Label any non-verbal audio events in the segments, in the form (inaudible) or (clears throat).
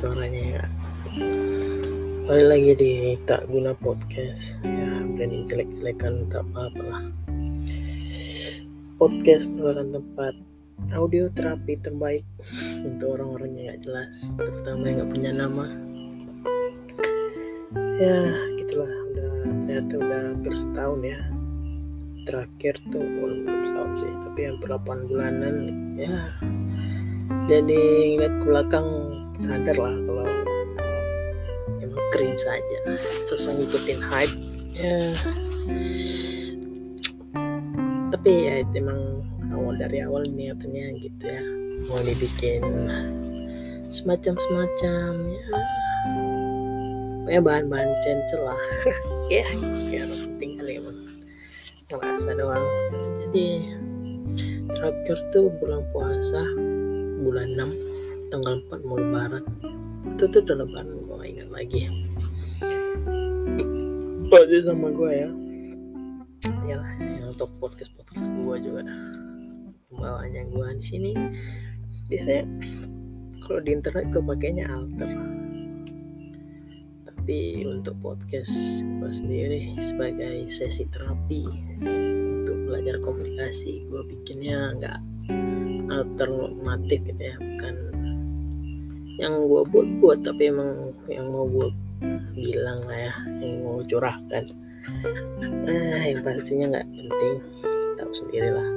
suaranya ya. Balik lagi di tak guna podcast. Ya branding jelek-jelekan tak apa-apa lah. Podcast merupakan tempat. Audio terapi terbaik untuk orang-orang yang gak jelas terutama yang gak punya nama. Ya gitulah. Udah ternyata udah hampir setahun ya. Terakhir tuh belum setahun sih. Tapi hampir 8 bulanan. Ya jadi ngeliat ke belakang sadar lah kalau emang keren saja sosok ngikutin hype. Ya. Tapi ya itu emang awal dari awal niatnya gitu ya. Mau dibikin semacam semacam ya. (laughs) Ya bahan-bahan cencel lah. Ya ya penting kali emang ngerasa doang. Jadi terakhir tuh bulan puasa bulan 6 tanggal 4 mau lebaran. Itu tuh udah lebaran mau ingat lagi. Aja sama gue ya? Iyalah yang untuk podcast podcast gue juga. Pembawanya gue di sini. Biasanya kalau di internet gue pakainya alter. Tapi untuk podcast gue sendiri sebagai sesi terapi untuk belajar komunikasi gue bikinnya nggak alternatif gitu ya bukan yang gue buat buat tapi emang yang mau gue bilang lah ya yang mau curahkan. Eh yang pastinya nggak penting. Tahu sendiri lah.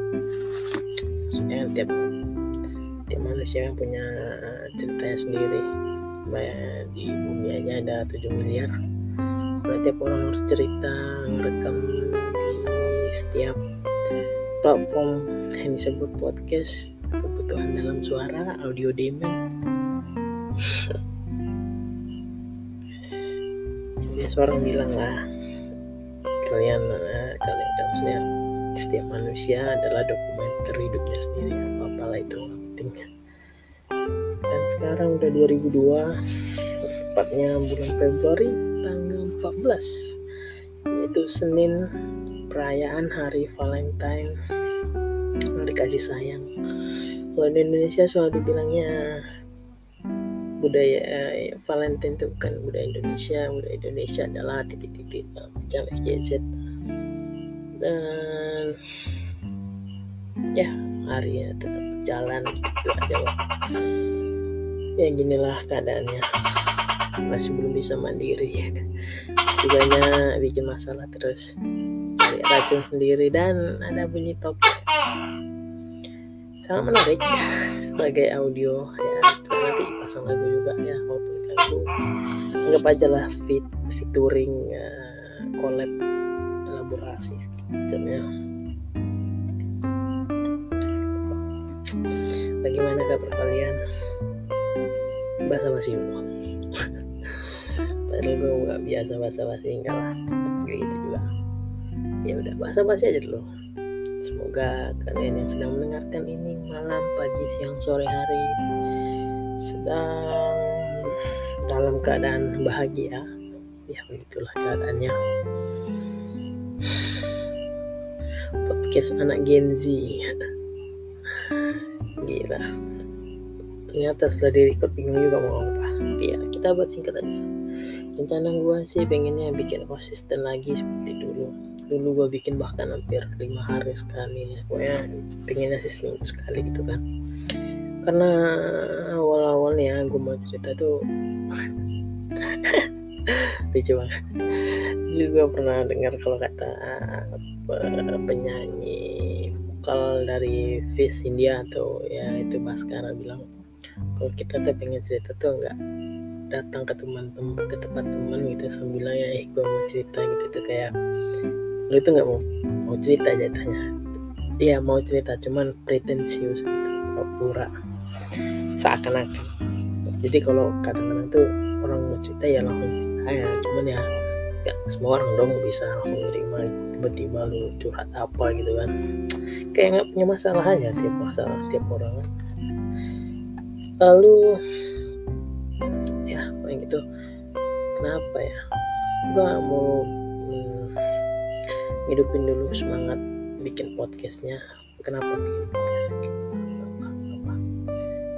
Maksudnya tiap tiap manusia yang punya ceritanya sendiri. Bayar di bumi aja ada 7 miliar. Berarti tiap orang harus cerita merekam di setiap platform yang disebut podcast. Kebutuhan dalam suara audio demand biasa orang bilang lah kalian uh, kalian maksudnya setiap manusia adalah dokumenter hidupnya sendiri apa apalah itu pentingnya. Dan sekarang udah 2002 tepatnya bulan Februari tanggal 14 yaitu Senin perayaan hari Valentine. Hari kasih sayang. Kalau di Indonesia selalu dibilangnya budaya eh, Valentine itu bukan budaya Indonesia. Budaya Indonesia adalah titik-titik macam FJZ dan ya harinya tetap jalan itu aja Wak. ya ginilah keadaannya. Masih belum bisa mandiri. Masih banyak bikin masalah terus. Cari racun sendiri dan ada bunyi topik sangat menarik (laughs) sebagai audio ya pasang lagu juga ya walaupun lagu anggap aja lah fit featuring uh, collab elaborasi semacamnya bagaimana kabar kalian? Bahasa basi semua. (laughs) Padahal gue nggak biasa bahasa basi enggak lah. Kayak gitu juga. Ya udah bahasa basi aja dulu. Semoga kalian yang sedang mendengarkan ini malam, pagi, siang, sore hari sedang dalam keadaan bahagia. Ya begitulah keadaannya. Podcast anak Gen Z. Gila. Ternyata setelah direkod bingung juga mau apa. Tapi ya kita buat singkat aja. Rencana gue sih pengennya bikin konsisten lagi seperti dulu dulu gue bikin bahkan hampir lima hari sekali pokoknya pengennya sih seminggu sekali gitu kan karena awal-awalnya gue mau cerita tuh. (laughs) Lucu banget. Dulu gue pernah dengar kalau kata penyanyi vokal dari Fish India atau ya itu Baskara bilang kalau kita tuh pengen cerita tuh enggak datang ke teman-teman ke tempat teman gitu sambil ya eh gue mau cerita gitu tuh kayak lu itu nggak mau mau cerita jatuhnya. Iya mau cerita cuman pretensius gitu pura seakan-akan. Jadi kalau kadang-kadang tuh orang mau cerita ya langsung cerita ya cuman ya gak semua orang dong bisa langsung terima tiba-tiba lu curhat apa gitu kan. Kayak nggak punya masalah aja tiap masalah tiap orang kan. Lalu ya kayak gitu. Kenapa ya? Gua mau hidupin dulu semangat bikin podcastnya. Kenapa bikin podcast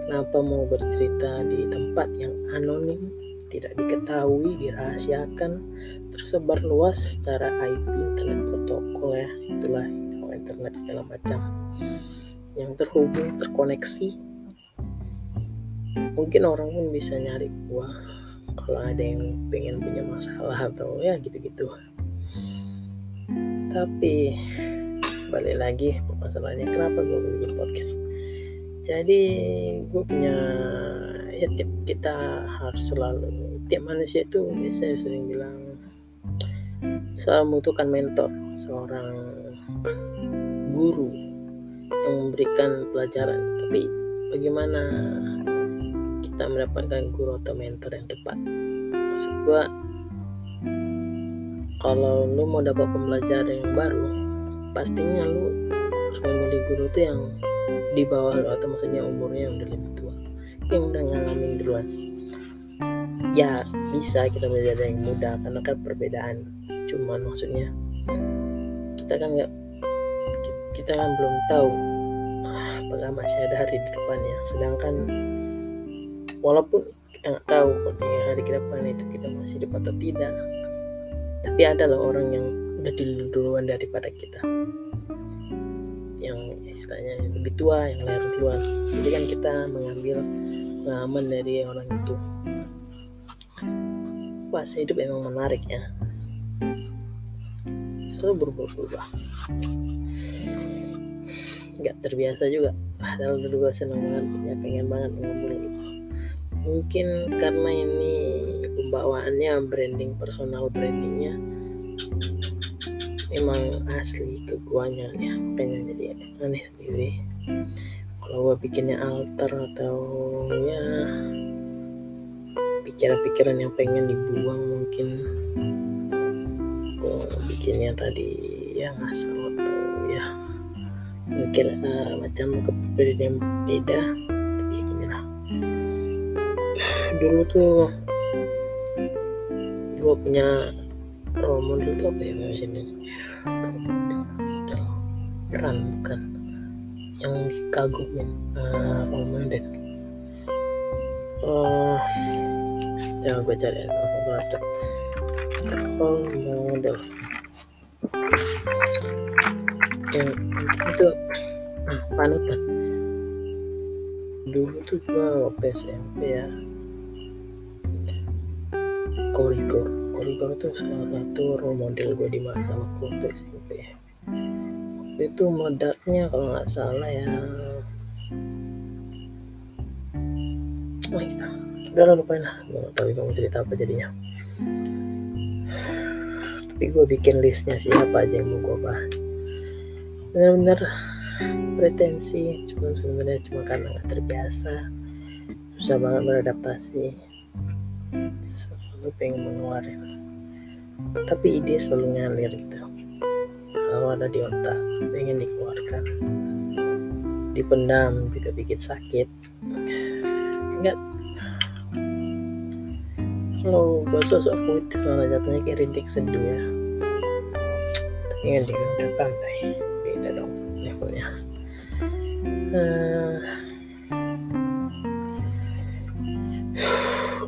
kenapa, mau bercerita di tempat yang anonim tidak diketahui dirahasiakan tersebar luas secara IP internet protokol ya itulah internet segala macam yang terhubung terkoneksi. Mungkin orang pun bisa nyari gua kalau ada yang pengen punya masalah atau ya gitu-gitu. Tapi balik lagi masalahnya kenapa gue bikin podcast jadi gue punya ya tiap kita harus selalu tiap manusia itu biasanya sering bilang selalu membutuhkan mentor seorang guru yang memberikan pelajaran. Tapi bagaimana kita mendapatkan guru atau mentor yang tepat? Maksud gue kalau lu mau dapat pembelajaran yang baru pastinya lu harus memilih guru itu yang di bawah atau maksudnya umurnya yang udah lebih tua yang udah ngalamin duluan. Ya bisa kita belajar yang muda karena kan perbedaan. Cuman maksudnya kita kan nggak kita kan belum tahu apakah masih ada hari di depannya. Sedangkan walaupun kita nggak tahu kalau di hari ke depan itu kita masih dapat atau tidak tapi ada loh orang yang udah duluan daripada kita yang istilahnya lebih tua yang lahir duluan jadi kan kita mengambil pengalaman dari orang itu. Fase hidup memang menarik ya. Selalu berubah-ubah. Nggak terbiasa juga. Padahal dulu gue seneng banget ya pengen banget ngomong gitu mungkin karena ini pembawaannya branding personal brandingnya memang asli ke guanya ya pengen jadi aneh sendiri. Kalau gue bikinnya alter atau ya pikiran-pikiran yang pengen dibuang mungkin. Gue bikinnya tadi yang asal atau ya mungkin uh, macam kepribadian beda tapi inilah dulu tuh gue punya role model tuh apa ya sini peran bukan. Yang dikagumin uh, role model uh, ya gue cari langsung role model? Yang itu nah, panutan dulu tuh gue waktu SMP ya. Korigor korigor tuh salah satu role model gue di masa waktu SMP itu modalnya kalau nggak salah ya oh iya. Udah lah lupain lah. Gue gak tahu kamu cerita apa jadinya. Tapi gue bikin listnya siapa aja yang mau gue bahas. Bener-bener pretensi cuma sebenarnya cuma karena nggak terbiasa. Susah banget beradaptasi. Selalu pengen mengeluarin tapi ide selalu ngalir gitu selalu ada di otak pengen dikeluarkan. Dipendam juga bikin sakit. Enggak. Kalau gue sosok puitis malah jatuhnya kayak rintik seduh ya. Tapi kan dia udah pandai beda dong levelnya. Uh,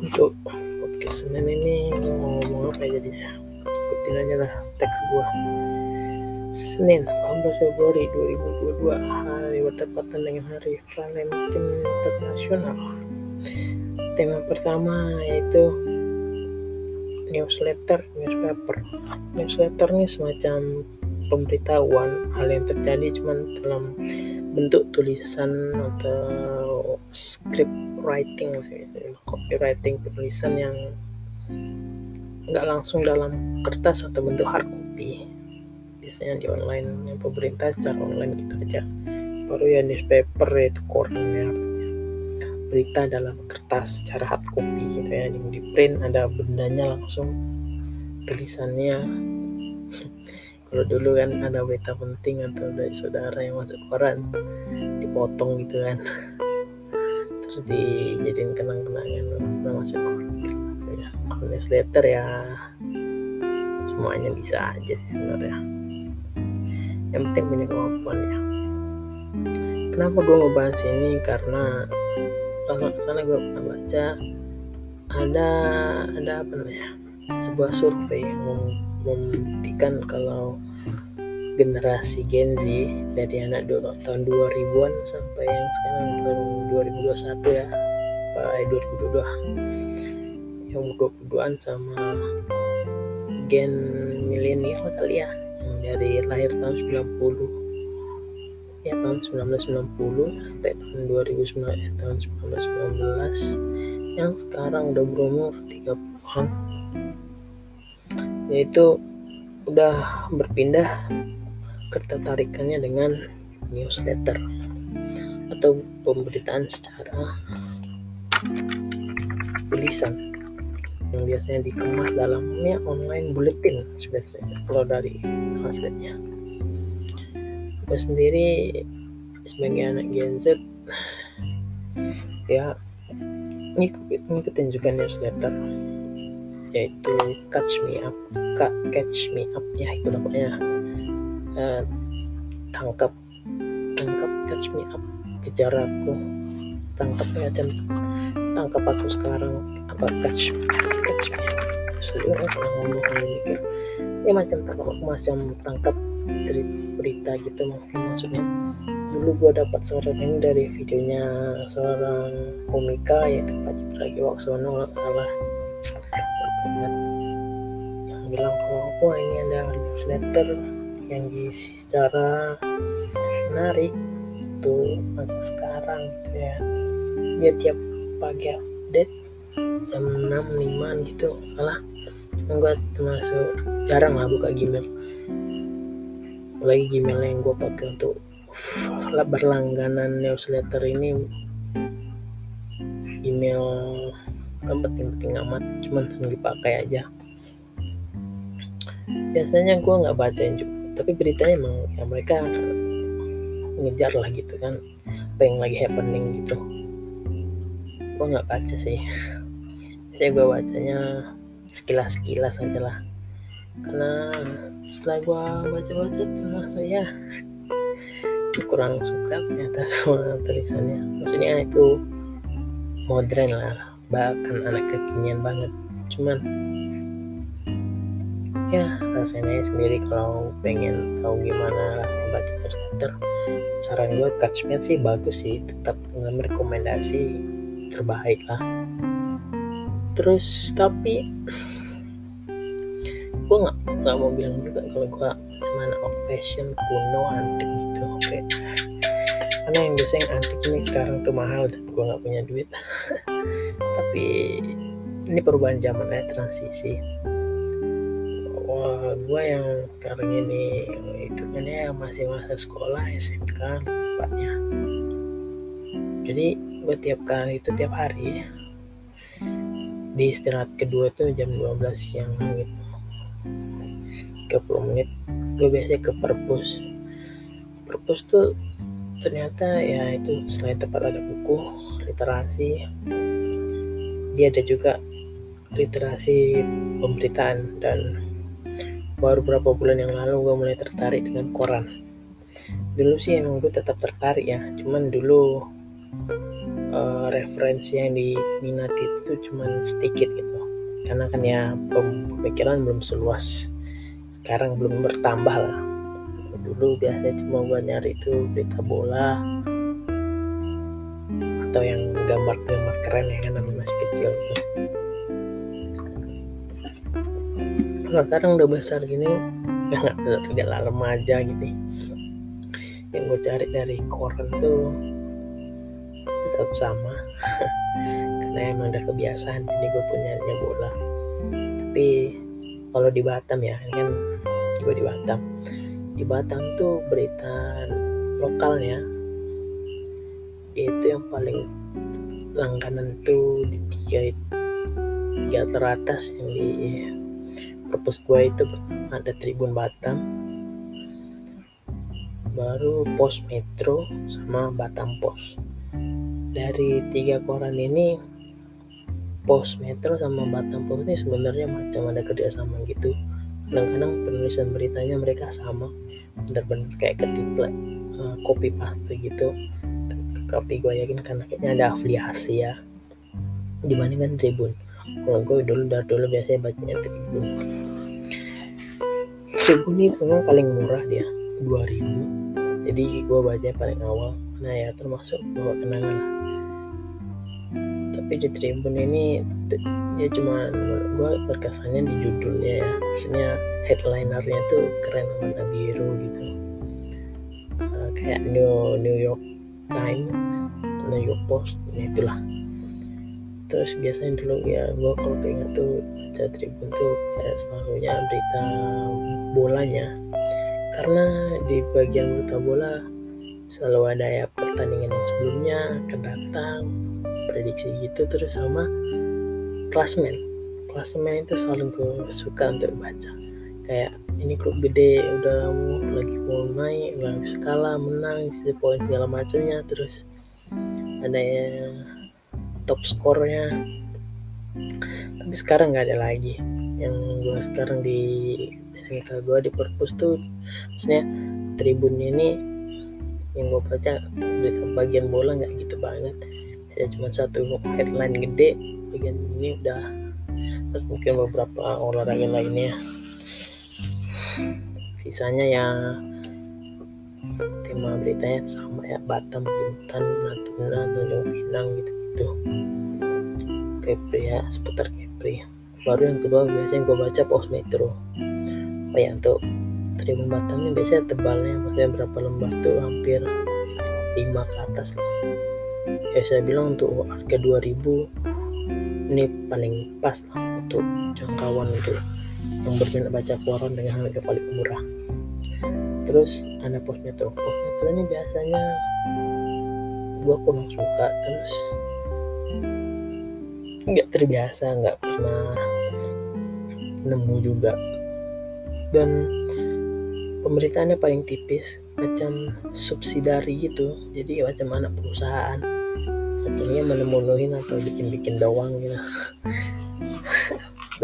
(sighs) untuk podcast Senin ini mau ngomong apa ya jadinya aja lah teks gua. Senin 18 Februari 2022 hari bertepatan dengan hari Valentine Internasional tema pertama yaitu newsletter newspaper. Newsletter ini semacam pemberitahuan hal yang terjadi cuman dalam bentuk tulisan atau script writing copywriting penulisan yang nggak langsung dalam kertas atau bentuk hard copy. Biasanya di online yang pemerintah secara online gitu aja. Baru ya newspaper itu koran ya berita dalam kertas secara hard copy gitu ya yang di print ada bendanya langsung tulisannya. (laughs) Kalau dulu kan ada berita penting atau dari saudara yang masuk koran dipotong gitu kan. (laughs) Terus dijadiin kenang-kenangan masuk koran. ya newsletter ya. Semuanya bisa aja sih sebenarnya. Yang penting punya kemampuan ya. Kenapa gue mau bahas ini? Karena kalau sana gue pernah baca ada ada apa namanya sebuah survei yang membuktikan kalau generasi Gen Z dari anak tahun 2000-an sampai yang sekarang tahun 2021 ya sampai 2022 yang 22-an sama gen milenial kali ya. Yang dari lahir tahun 90 ya tahun 1990 sampai tahun 2009 ya, tahun 1919 yang sekarang udah berumur 30-an yaitu udah berpindah ketertarikannya dengan newsletter atau pemberitaan secara tulisan yang biasanya dikemas dalamnya online bulletin biasanya kalau dari translate-nya gue sendiri sebagai anak Gen Z ya ngikutin, ngikutin juga newsletter yaitu Catch Me Up Catch Me Up ya itu namanya. Uh, tangkap tangkap catch me up kejar aku tangkap ya tangkap aku sekarang catch catch ya macam tangkap macam tangkap berita gitu mungkin maksudnya. Dulu gue dapat seorang ini dari videonya seorang komika yaitu Pak Cipragi salah. Yang bilang kalau wah ini ada newsletter yang diisi secara menarik itu masa sekarang gitu ya. Dia tiap pagi update jam 6 5 gitu. Salah. Gue termasuk jarang lah buka Gmail. Apalagi Gmail yang gue pakai untuk berlangganan newsletter ini. Email kan penting-penting amat cuman sering dipakai aja. Biasanya gue nggak bacain juga tapi beritanya emang ya mereka ngejar lah gitu kan. Apa yang lagi happening gitu gue nggak baca sih. Saya gue bacanya sekilas sekilas aja lah. Karena setelah gue baca-baca termasuk ya kurang suka ternyata sama tulisannya. Maksudnya itu modern lah bahkan anak kekinian banget. Cuman ya rasanya sendiri kalau pengen tahu gimana rasanya baca newsletter saran gue catchment sih bagus sih tetap dengan rekomendasi terbaik lah. Terus tapi gue nggak nggak mau bilang juga kalau gue cuma old fashion kuno antik gitu oke. Karena yang biasanya yang antik ini sekarang tuh mahal dan gue nggak punya duit. (laughs) Tapi ini perubahan zaman ya transisi. Wah gue yang sekarang ini itu kan ya masih masa sekolah SMK tempatnya jadi gue tiap kali itu tiap hari. Di istirahat kedua tuh jam 12 siang gitu. 30 menit. Gue biasanya ke perpus. Perpus tuh ternyata ya itu selain tempat ada buku literasi dia ada juga literasi pemberitaan. Dan baru beberapa bulan yang lalu gue mulai tertarik dengan koran. Dulu sih emang gue tetap tertarik ya cuman dulu uh, referensi yang diminati itu cuman sedikit gitu. Karena kan ya pemikiran belum seluas. Sekarang belum bertambah lah. Dulu biasanya cuma gue nyari itu berita bola. Atau yang gambar-gambar keren ya kan masih kecil gitu. Kalau sekarang udah besar gini (laughs) nggak tidak remaja gitu. Yang gue cari dari koran tuh tetap sama. (laughs) Karena emang udah kebiasaan jadi gue punya bola. Tapi kalau di Batam ya ini kan gue di Batam. Di Batam tuh berita lokalnya itu yang paling langganan tuh di tiga tiga teratas yang di perpus gue itu ada Tribun Batam. Baru Pos Metro sama Batam Pos dari tiga koran ini Pos Metro sama Batam Pos ini sebenarnya macam ada kerjasama gitu. Kadang-kadang penulisan beritanya mereka sama benar-benar kayak ketimplek uh, copy paste gitu. Tapi gue yakin karena kayaknya ada afiliasi ya. Dibandingkan Tribun. Kalau gue dulu dari dulu biasanya bacanya Tribun. Tribun ini memang paling murah dia 2000 jadi gue baca paling awal. Nah ya termasuk bawa kenangan. lah tapi di Tribun ini ya cuma gue berkesannya di judulnya ya. Maksudnya headlinernya tuh keren warna biru gitu. Uh, kayak New New York Times New York Post ya itulah. Terus biasanya dulu ya gue kalau keinget tuh baca Tribun tuh kayak selalunya berita bolanya. Karena di bagian berita bola selalu ada ya pertandingan yang sebelumnya akan datang prediksi gitu terus sama klasmen. Klasmen itu selalu gue suka untuk baca. Kayak ini klub gede udah lagi mau naik udah skala menang sisi poin segala macamnya terus ada yang top skornya. Tapi sekarang nggak ada lagi. Yang gue sekarang di SMK gue di perpus tuh maksudnya tribun ini yang gue baca berita bagian bola nggak gitu banget. Ya cuma satu headline gede bagian ini udah. Terus mungkin beberapa olahraga lainnya. Sisanya ya tema beritanya sama ya Batam, Bintan, Natuna, Tanjung Pinang gitu gitu Kepri ya seputar Kepri. Baru yang kedua biasanya gue baca pos metro. Oh ya untuk Tribun Batam ini biasanya tebalnya maksudnya berapa lembar tuh hampir 5 ke atas lah. Ya saya bilang untuk harga 2000 ini paling pas lah untuk jangkauan untuk yang berminat baca koran dengan harga paling murah. Terus ada pos metro pos metro ini biasanya gue kurang suka terus nggak terbiasa nggak pernah nemu juga. Dan pemerintahnya paling tipis macam subsidari gitu. Jadi macam anak perusahaan. Macamnya menemunuhin atau bikin-bikin doang gitu.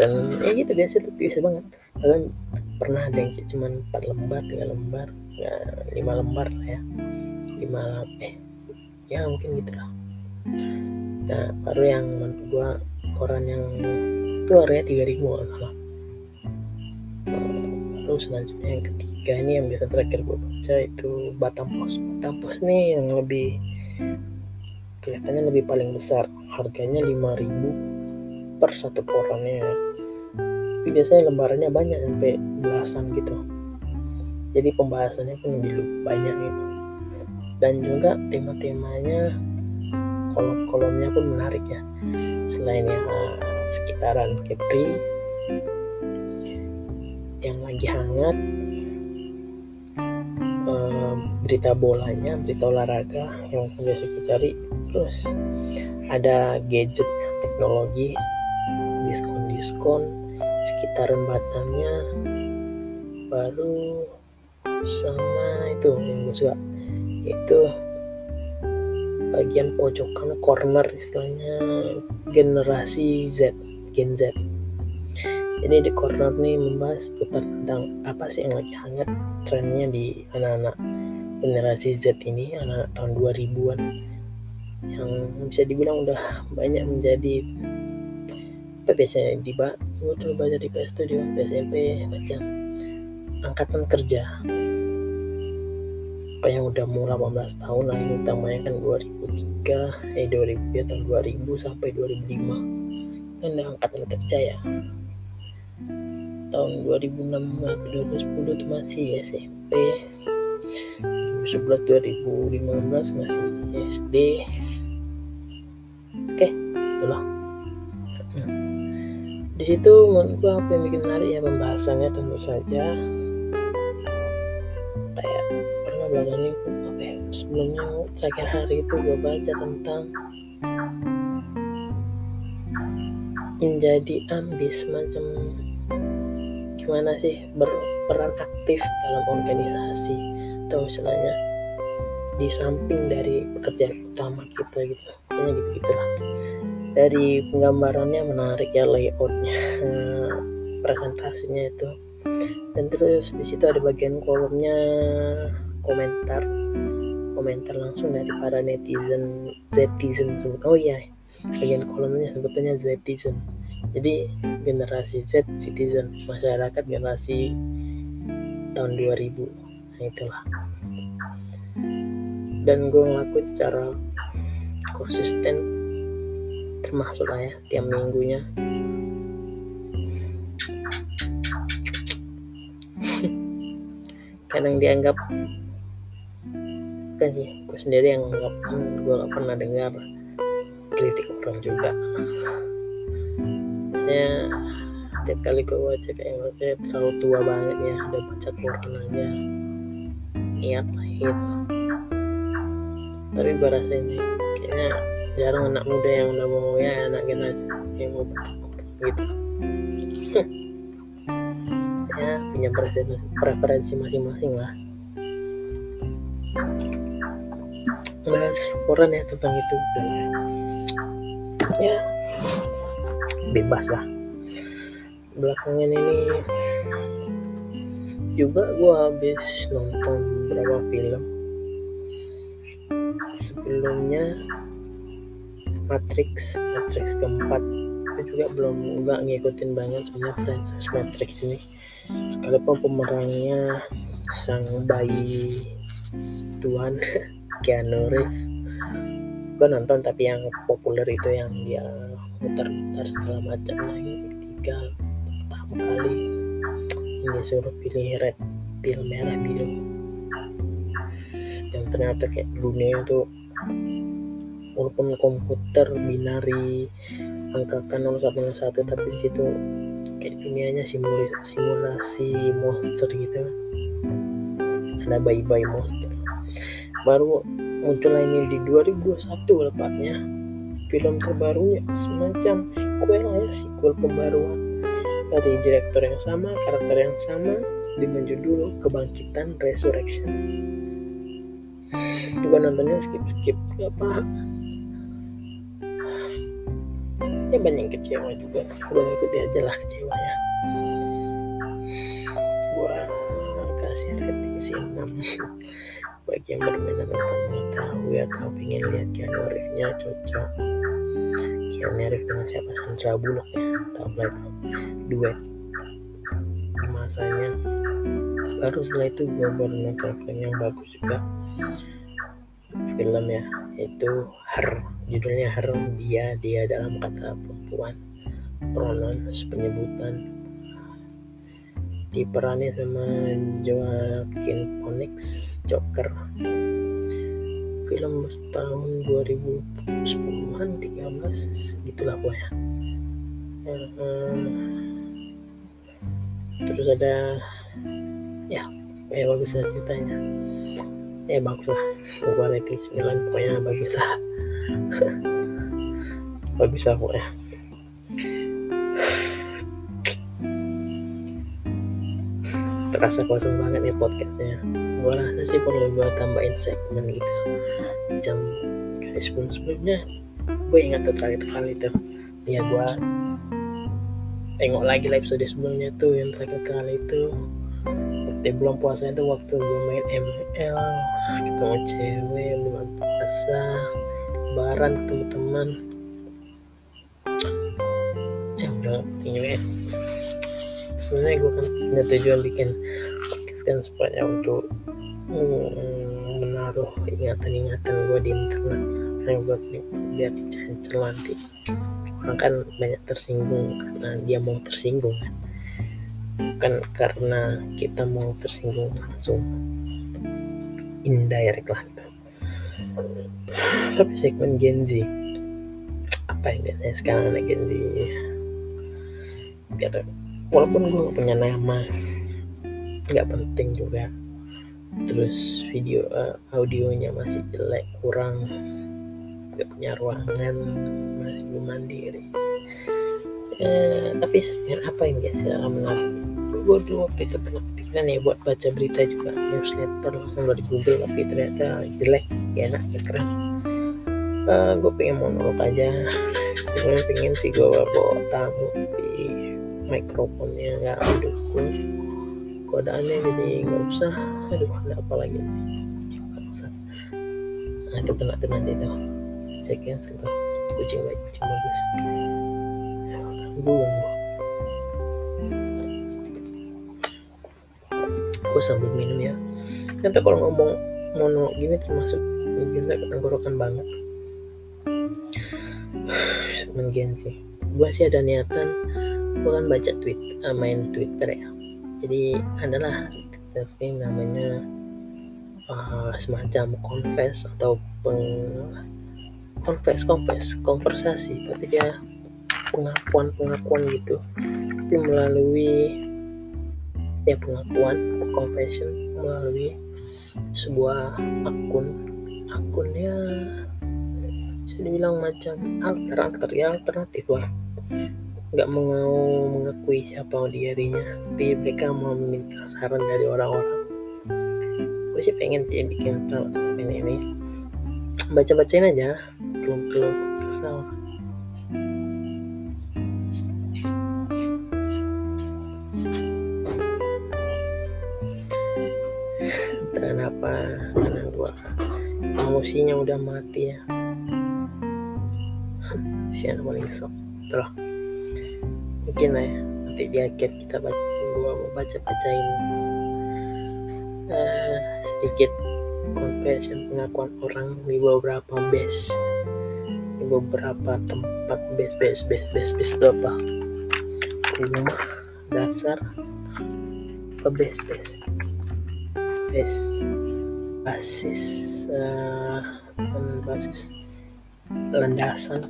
Dan ya gitu biasa tuh biasa banget. Kalian pernah ada yang cuma 4 lembar 3 lembar ya 5 lembar lah ya. 5 eh ya mungkin gitu lah. Nah baru yang menurut gua koran yang itu harganya tiga ribu salah. Lalu selanjutnya yang ketiga ini yang biasa terakhir gue baca itu Batam Pos Batam Pos nih yang lebih kelihatannya lebih paling besar. Harganya lima ribu per satu korannya. Tapi biasanya lembarannya banyak sampai belasan gitu. Jadi pembahasannya pun lebih banyak gitu. Dan juga tema-temanya kolom-kolomnya pun menarik ya. Selain yang sekitaran Kepri yang lagi hangat berita bolanya berita olahraga yang biasa kita cari. Terus ada gadget teknologi diskon-diskon sekitaran Batamnya baru sama itu yang gue suka. Itu bagian pojokan corner istilahnya generasi Z Gen Z jadi di corner nih membahas putar tentang apa sih yang lagi hangat trennya di anak-anak generasi Z ini anak tahun 2000-an yang bisa dibilang udah banyak menjadi apa biasanya di gue dulu baca di PS Studio SMP baca angkatan kerja. Apa yang udah mau 18 tahun lah ini utamanya kan 2003 eh 2000 ya tahun 2000 sampai 2005 kan udah angkatan kerja ya tahun 2006 2010 itu masih SMP 2011 2015 masih SD oke itulah. Di situ menurut gua apa yang bikin menarik ya pembahasannya tentu saja. Kayak pernah belajar ini apa ya sebelumnya terakhir hari itu gua baca tentang menjadi ambis macam gimana sih berperan aktif dalam organisasi? Atau istilahnya di samping dari pekerjaan utama kita gitu kayaknya gitu gitulah. Dari penggambarannya menarik ya layoutnya (laughs) presentasinya itu. Dan terus di situ ada bagian kolomnya komentar. Komentar langsung dari para netizen zetizen sebut oh iya bagian kolomnya sebetulnya zetizen jadi generasi Z citizen masyarakat generasi tahun 2000 nah itulah. Dan gue ngelakuin secara konsisten termasuk lah ya tiap minggunya. (laughs) Kadang dianggap kan sih gue sendiri yang nggak gue gak pernah dengar kritik orang juga ya tiap kali gue baca kayak maksudnya terlalu tua banget ya udah baca aja niat lahir tapi gue rasa ini kayaknya jarang anak muda yang udah mau ya anak generasi yang mau baca gitu. (laughs) Ya punya preferensi masing-masing lah. Bahas Quran ya tentang itu. Ya bebas lah. Belakangan ini juga gue habis nonton beberapa film. Sebelumnya Matrix Matrix keempat. Itu juga belum nggak ngikutin banget soalnya franchise Matrix ini. Sekalipun pemerannya sang bayi Tuhan (laughs) Keanu Reeves. Gue nonton tapi yang populer itu yang dia muter-muter segala macam lagi tiga pertama kali ini suruh pilih red pil merah biru yang ternyata kayak dunia itu walaupun komputer binari angkakan 0101 tapi di situ kayak dunianya simulasi simulasi monster gitu. Ada bayi-bayi monster. Baru muncul ini di 2021 lepatnya film terbarunya. Semacam sequel ya sequel pembaruan. Dari direktur yang sama karakter yang sama dengan judul kebangkitan resurrection. Juga nontonnya skip skip apa ya banyak kecewa juga. Gue ngikutin aja lah kecewanya. Gue kasih rating sih 6 bagi yang berminat untuk mengetahui atau ingin lihat Keanu Reeves-nya cocok. Keanu Reeves dengan siapa? Sandra Bullock ya? Atau mereka duet. Masanya. Baru setelah itu gue baru nonton film yang bagus juga. Film ya itu Her. Judulnya Her dia dia dalam kata perempuan. Pronoun penyebutan diperani sama Joaquin Phoenix Joker. Film tahun 2010-an 13 gitulah pokoknya. Hmm, terus ada ya kayak bagus lah ceritanya. Ya bagus lah. Gua rating 9 pokoknya bagus lah. (laughs) Bagus lah pokoknya terasa kosong banget ya podcastnya. Gue rasa sih perlu gue tambahin segmen gitu. Jam sebelum sebelumnya gue ingat tuh terakhir kali tuh. Ya gue tengok lagi lah episode sebelumnya tuh yang terakhir kali itu. Waktu belum puasa itu waktu gue main ML ketemu cewek bulan puasa lebaran ketemu teman. Ya udah tinggal sebenarnya gue kan punya tujuan bikin podcast kan supaya untuk mm, menaruh ingatan-ingatan gue di internet. Yang buat biar dicancel nanti. Orang kan banyak tersinggung karena dia mau tersinggung kan. Bukan karena kita mau tersinggung langsung. Indirect lah gitu. tapi segmen Gen Z? Apa yang biasanya sekarang anak Gen Z? Biar walaupun gue gak punya nama nggak penting juga. Terus video uh, audionya masih jelek kurang nggak punya ruangan masih belum mandiri. Eh, tapi segmen apa yang biasa menarik gue dulu waktu itu pernah pikiran ya buat baca berita juga newsletter langsung dari Google tapi ternyata jelek ya enak ya keren. Uh, gue pengen monolog aja. (laughs) Sebenarnya pengen sih gue bawa tamu di mikrofonnya nggak mendukung. Kodaannya jadi nggak usah. Aduh ada apa lagi? Nah itu kena tuh nanti tuh cek ya tuh. Kucing baik kucing bagus. Ganggu ganggu. Aku sambil minum ya. Kan kalau ngomong mono gini termasuk kita tenggorokan banget. (sighs) Segmen sih. Gua sih ada niatan gua kan baca tweet uh, main twitter ya. Jadi adalah ini namanya uh, semacam confess atau peng confess confess konversasi. Tapi dia pengakuan pengakuan gitu. Tapi melalui ya pengakuan confession melalui sebuah akun. Akunnya bisa dibilang macam alter alter ya alternatif lah nggak mau mengakui siapa dirinya tapi mereka mau meminta saran dari orang-orang. Gue sih pengen sih bikin tahu ini ini. Baca bacain aja keluh keluh kesal kenapa karena gua emosinya udah mati ya. Sian paling sok terus mungkin lah ya. Nanti di akhir kita baca gua mau baca bacain uh, sedikit confession pengakuan orang di beberapa base. Di beberapa tempat base base base base base itu apa? Rumah dasar ke base base? Base basis uh, basis? Landasan.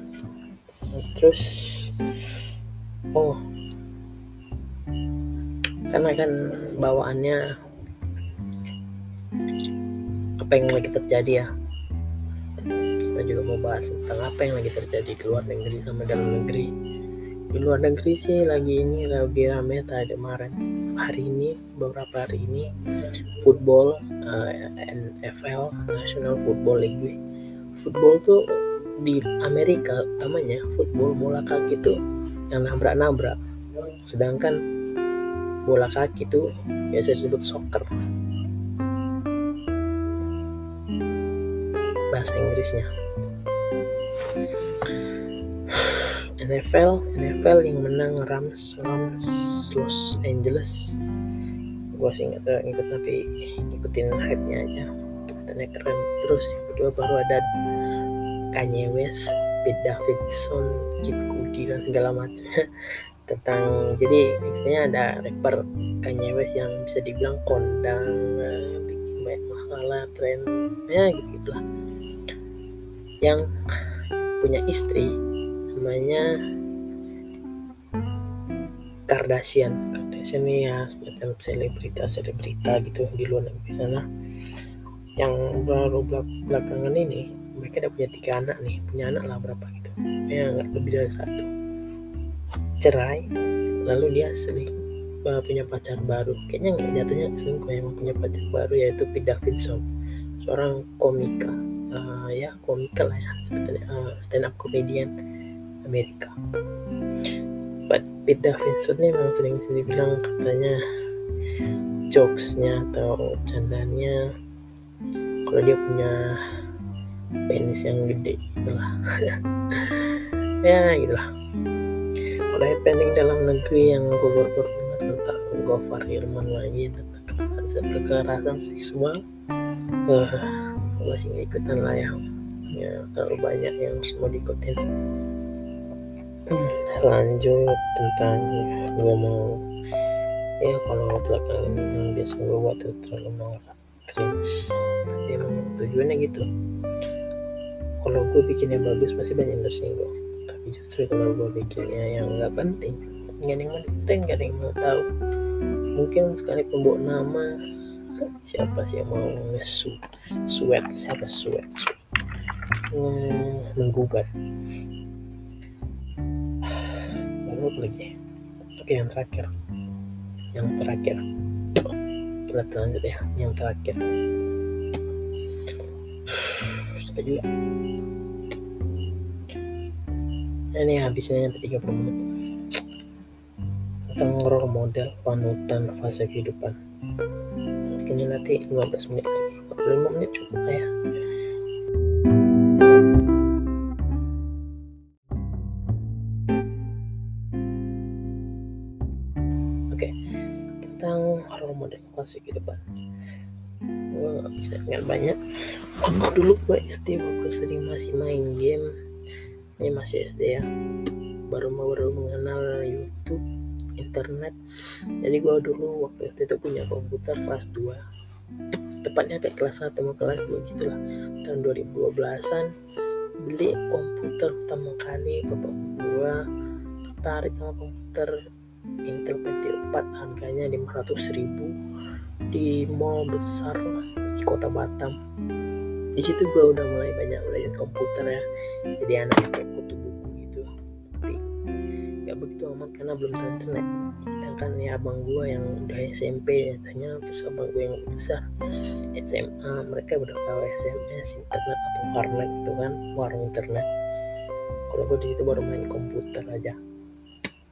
Terus oh. Karena kan bawaannya apa yang lagi terjadi ya? Kita juga mau bahas tentang apa yang lagi terjadi di luar negeri sama dalam negeri. Di luar negeri sih lagi ini lagi rame tadi kemarin. Hari ini beberapa hari ini football uh, eh, NFL National Football League. Football tuh di Amerika utamanya football bola kaki tuh yang nabrak-nabrak. Sedangkan bola kaki tuh biasa disebut soccer. Bahasa Inggrisnya. NFL NFL yang menang Rams Rams Los Angeles. Gue sih nggak ngikut tapi ngikutin hype nya aja. Katanya keren terus yang kedua baru ada Kanye West Pete Davidson Kid Cudi dan segala macam. (laughs) Tentang jadi istilahnya ada rapper Kanye West yang bisa dibilang kondang uh, bikin banyak masalah tren ya gitu lah yang punya istri namanya Kardashian. Kardashian ini ya semacam selebritas selebrita gitu di luar negeri sana. Yang baru belakangan ini mereka udah punya tiga anak nih. Punya anak lah berapa ya nggak lebih dari satu. Cerai lalu dia seling uh, punya pacar baru. Kayaknya nggak jatuhnya selingkuh yang punya pacar baru yaitu Pete Davidson. Seorang komika uh, ya komika lah ya sebetulnya uh, stand up comedian Amerika. But Pete Davidson ini memang sering-sering bilang katanya jokesnya atau candanya kalau dia punya penis yang gede gitu lah (laughs) ya gitu lah kalau happening dalam negeri yang gue baru dengar tentang Gofar Hilman lagi tentang kekerasan seksual wah gue sih ikutan lah ya. Ya terlalu banyak yang semua diikutin. Lanjut tentang gue mau. Ya kalau belakangan yang biasa gue buat itu terlalu norak cringe tapi emang tujuannya gitu kalau gue bikinnya bagus pasti banyak yang tersinggung tapi justru kalau gue bikinnya yang nggak penting nggak ada yang penting nggak ada yang mau tahu. Mungkin sekali pembawa nama siapa sih yang mau ngesu sweat siapa sweat. Hmm, menggugat lalu lagi? Oke yang terakhir. Yang terakhir. Kita lanjut ya yang terakhir ini habisnya sampai 30 menit tentang role model panutan fase kehidupan ini nanti 15 menit lagi 45 menit cukup ya Oke, tentang role model fase kehidupan. Gue bisa dengan banyak dulu gue SD waktu sering masih main game. Ini masih SD ya. Baru baru mengenal YouTube internet. Jadi gue dulu waktu SD itu punya komputer kelas 2 tepatnya kayak kelas 1 mau kelas 2 gitu lah. Tahun 2012an beli komputer pertama kali bapak gue tertarik sama komputer Intel Pentium 4 harganya 500 ribu di mall besar di kota Batam di situ gue udah mulai banyak belajar komputer ya. Jadi anak yang kayak kutu buku gitu. Tapi nggak begitu amat karena belum tahu internet. Sedangkan ya abang gue yang udah SMP tanya terus abang gue yang besar SMA mereka udah tahu SMS internet atau warnet itu kan warung internet. Kalau gue di situ baru main komputer aja.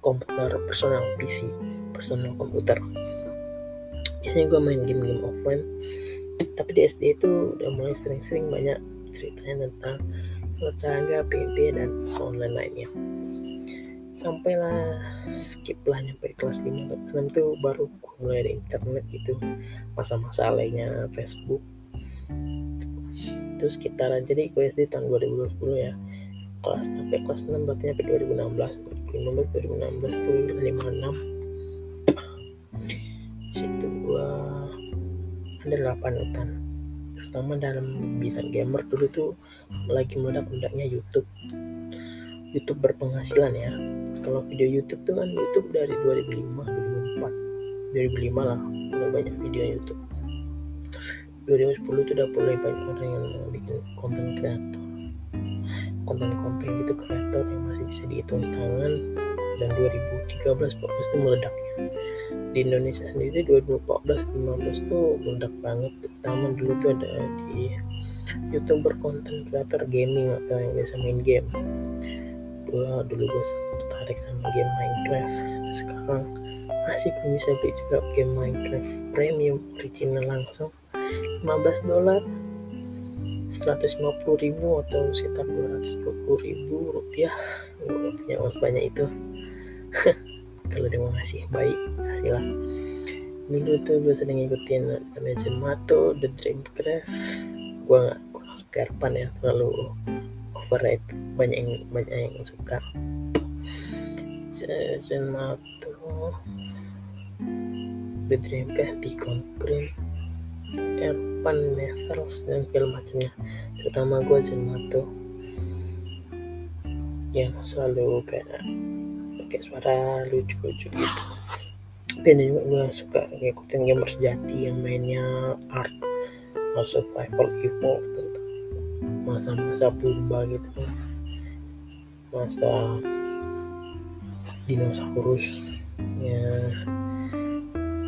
Komputer personal PC personal komputer. Biasanya gue main game-game offline tapi di SD itu udah mulai sering-sering banyak ceritanya tentang Saga, PB, dan online lainnya. Sampailah skip lah nyampe kelas 5 kelas 6 itu baru mulai ada internet gitu. Masa-masa lainnya Facebook. Itu sekitaran jadi gue SD tahun 2020 ya. Kelas sampai kelas 6 berarti sampai 2016 2015 2016 tuh 56 situ gua ada 8 hutan. Terutama dalam bidang gamer dulu tuh lagi meledak-meledaknya YouTube. YouTube berpenghasilan ya. Kalau video YouTube tuh kan YouTube dari 2005 2004 2005 lah udah banyak video YouTube. 2010 tuh udah mulai banyak orang yang bikin konten kreator. Konten-konten gitu kreator yang masih bisa dihitung tangan dan 2013 14 itu meledaknya di Indonesia sendiri 2014 15 tuh meledak banget. Terutama dulu tuh ada di youtuber konten kreator gaming atau yang biasa main game. Gua dulu gue tertarik sama game Minecraft. Sekarang masih belum bisa beli juga game Minecraft premium original langsung. 15 dolar. 150 ribu atau sekitar 220 ribu rupiah. Gue punya uang sebanyak itu (laughs) kalau dia mau ngasih baik lah dulu tuh gue sering ngikutin Legend Mato, The Dreamcraft gue gak suka ya. Terlalu overrated. Banyak yang banyak yang suka. Legend Mato. The Dreamcraft di Green Erpan Nevers dan segala macamnya. Terutama gue Zenmato yang selalu kayak pakai suara lucu-lucu gitu. Dan juga gue suka ngikutin gamer sejati yang mainnya art survival evolved gitu. masa-masa purba gitu masa dinosaurus ya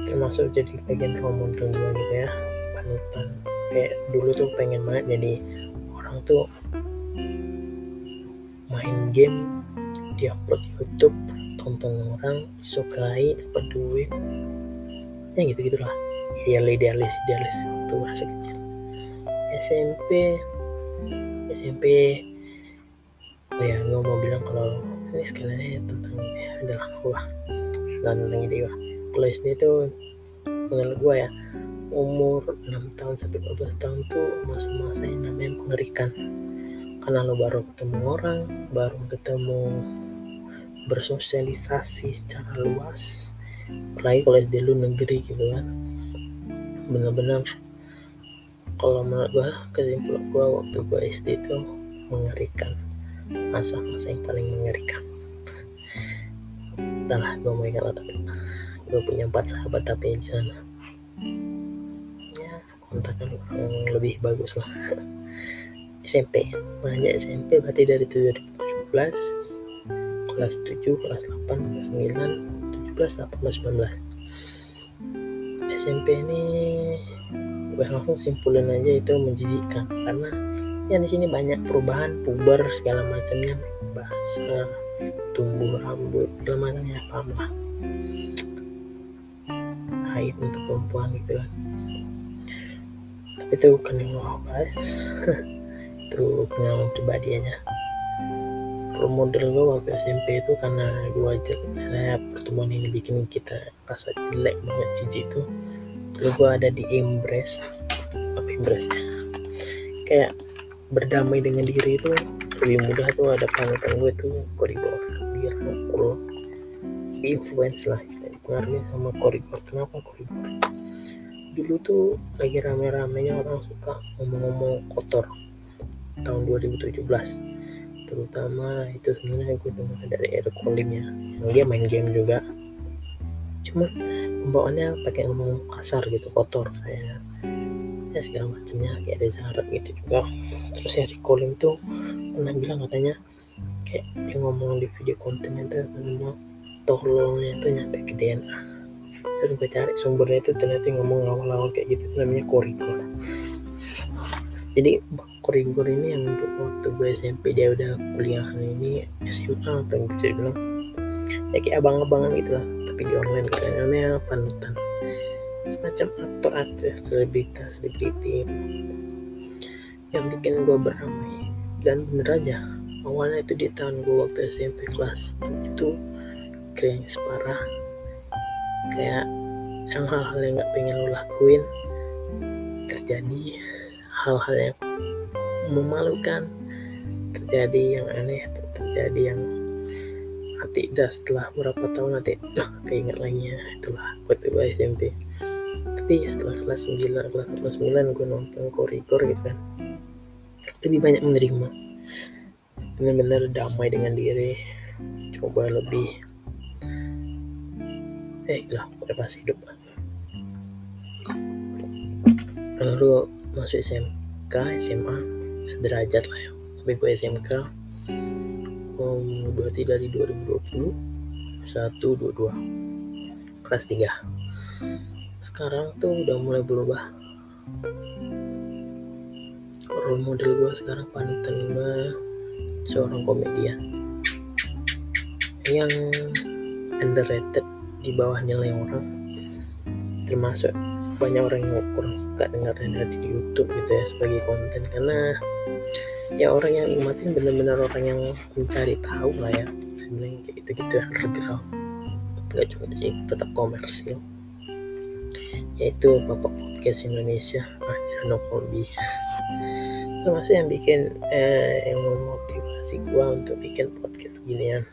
termasuk jadi bagian model gue gitu ya panutan. Kayak dulu tuh pengen banget jadi orang tuh main game di upload YouTube tonton orang disukai dapat duit. Ya gitu gitulah ya idealis idealis waktu masa kecil. SMP SMP oh ya gue mau bilang kalau ini sekalian tentang ya adalah gua. Dan tentang ide gua. Kalau SD itu menurut gue ya umur 6 tahun sampai 12 tahun tuh masa-masa yang namanya mengerikan. Karena lo baru ketemu orang baru ketemu bersosialisasi secara luas apalagi kalau SD lu negeri gitu kan. Bener-bener kalau menurut gue kesimpulan gue waktu gue SD itu mengerikan masa-masa yang paling mengerikan. Entahlah gue mau ingat tapi gue punya empat sahabat tapi di sana. Kontakkan orang lebih bagus lah. (laughs) SMP banyak SMP berarti dari 2017 kelas 7 kelas 8 kelas 9 17 18 19 SMP ini gue langsung simpulin aja itu menjijikkan karena ya di sini banyak perubahan puber segala macamnya bahasa tumbuh rambut segala macamnya paham lah. Haid untuk perempuan gitu kan. Itu bukan yang mau bahas. (laughs) Itu pengalaman pribadi aja role model gue waktu SMP itu karena gue aja karena pertemuan ini bikin kita rasa jelek banget cici itu dulu gue ada di embrace. Apa embrace kayak berdamai dengan diri itu lebih mudah tuh ada panutan gue tuh koridor biar ngumpul di influence lah istilahnya pengaruhnya sama koridor. Kenapa koridor? Dulu tuh lagi rame-ramenya orang suka ngomong-ngomong kotor. Tahun 2017 terutama itu sebenarnya gue dengar dari Eric Colling ya. Yang dia main game juga. Cuma pembawaannya pakai ngomong kasar gitu kotor kayak ya segala macamnya kayak Reza Arab gitu juga. Terus Eric Colling tuh pernah bilang katanya kayak dia ngomong di video kontennya tuh ngomong tolongnya tuh nyampe ke DNA terus gue cari sumbernya itu ternyata ngomong awal-awal kayak gitu itu namanya korigor jadi korigor ini yang untuk waktu gue SMP dia udah kuliah ini SMA atau bisa bilang ya kayak abang-abangan gitu lah tapi di online gitu. Namanya panutan. Semacam aktor aktris selebritas selebriti. Yang bikin gue beramai dan bener aja awalnya itu di tahun gue waktu SMP kelas itu kayaknya separah. Kayak yang hal-hal yang nggak pengen lo lakuin terjadi. Hal-hal yang memalukan terjadi yang aneh terjadi yang nanti dah setelah berapa tahun nanti nah keinget lagi ya itulah waktu gue SMP tapi setelah kelas 9 kelas kelas 9 gue nonton korigor gitu kan. Lebih banyak menerima. Benar-benar damai dengan diri. Coba lebih. Eh lah udah pasti hidup. Lalu masuk SMK SMA sederajat lah ya. Tapi gue SMK um, berarti dari 2020 122 kelas 3 sekarang tuh udah mulai berubah. Role model gue sekarang panutan gue seorang komedian. Yang underrated di bawah nilai orang termasuk banyak orang yang kurang suka dengarnya dari di YouTube gitu ya sebagai konten. Karena ya orang yang nikmatin benar-benar orang yang mencari tahu lah ya. Sebenarnya kayak gitu gitu underground nggak cuma sih tetap komersil. Yaitu bapak podcast Indonesia Akhirnya Kolbi termasuk yang bikin eh, yang memotivasi gua untuk bikin podcast ginian.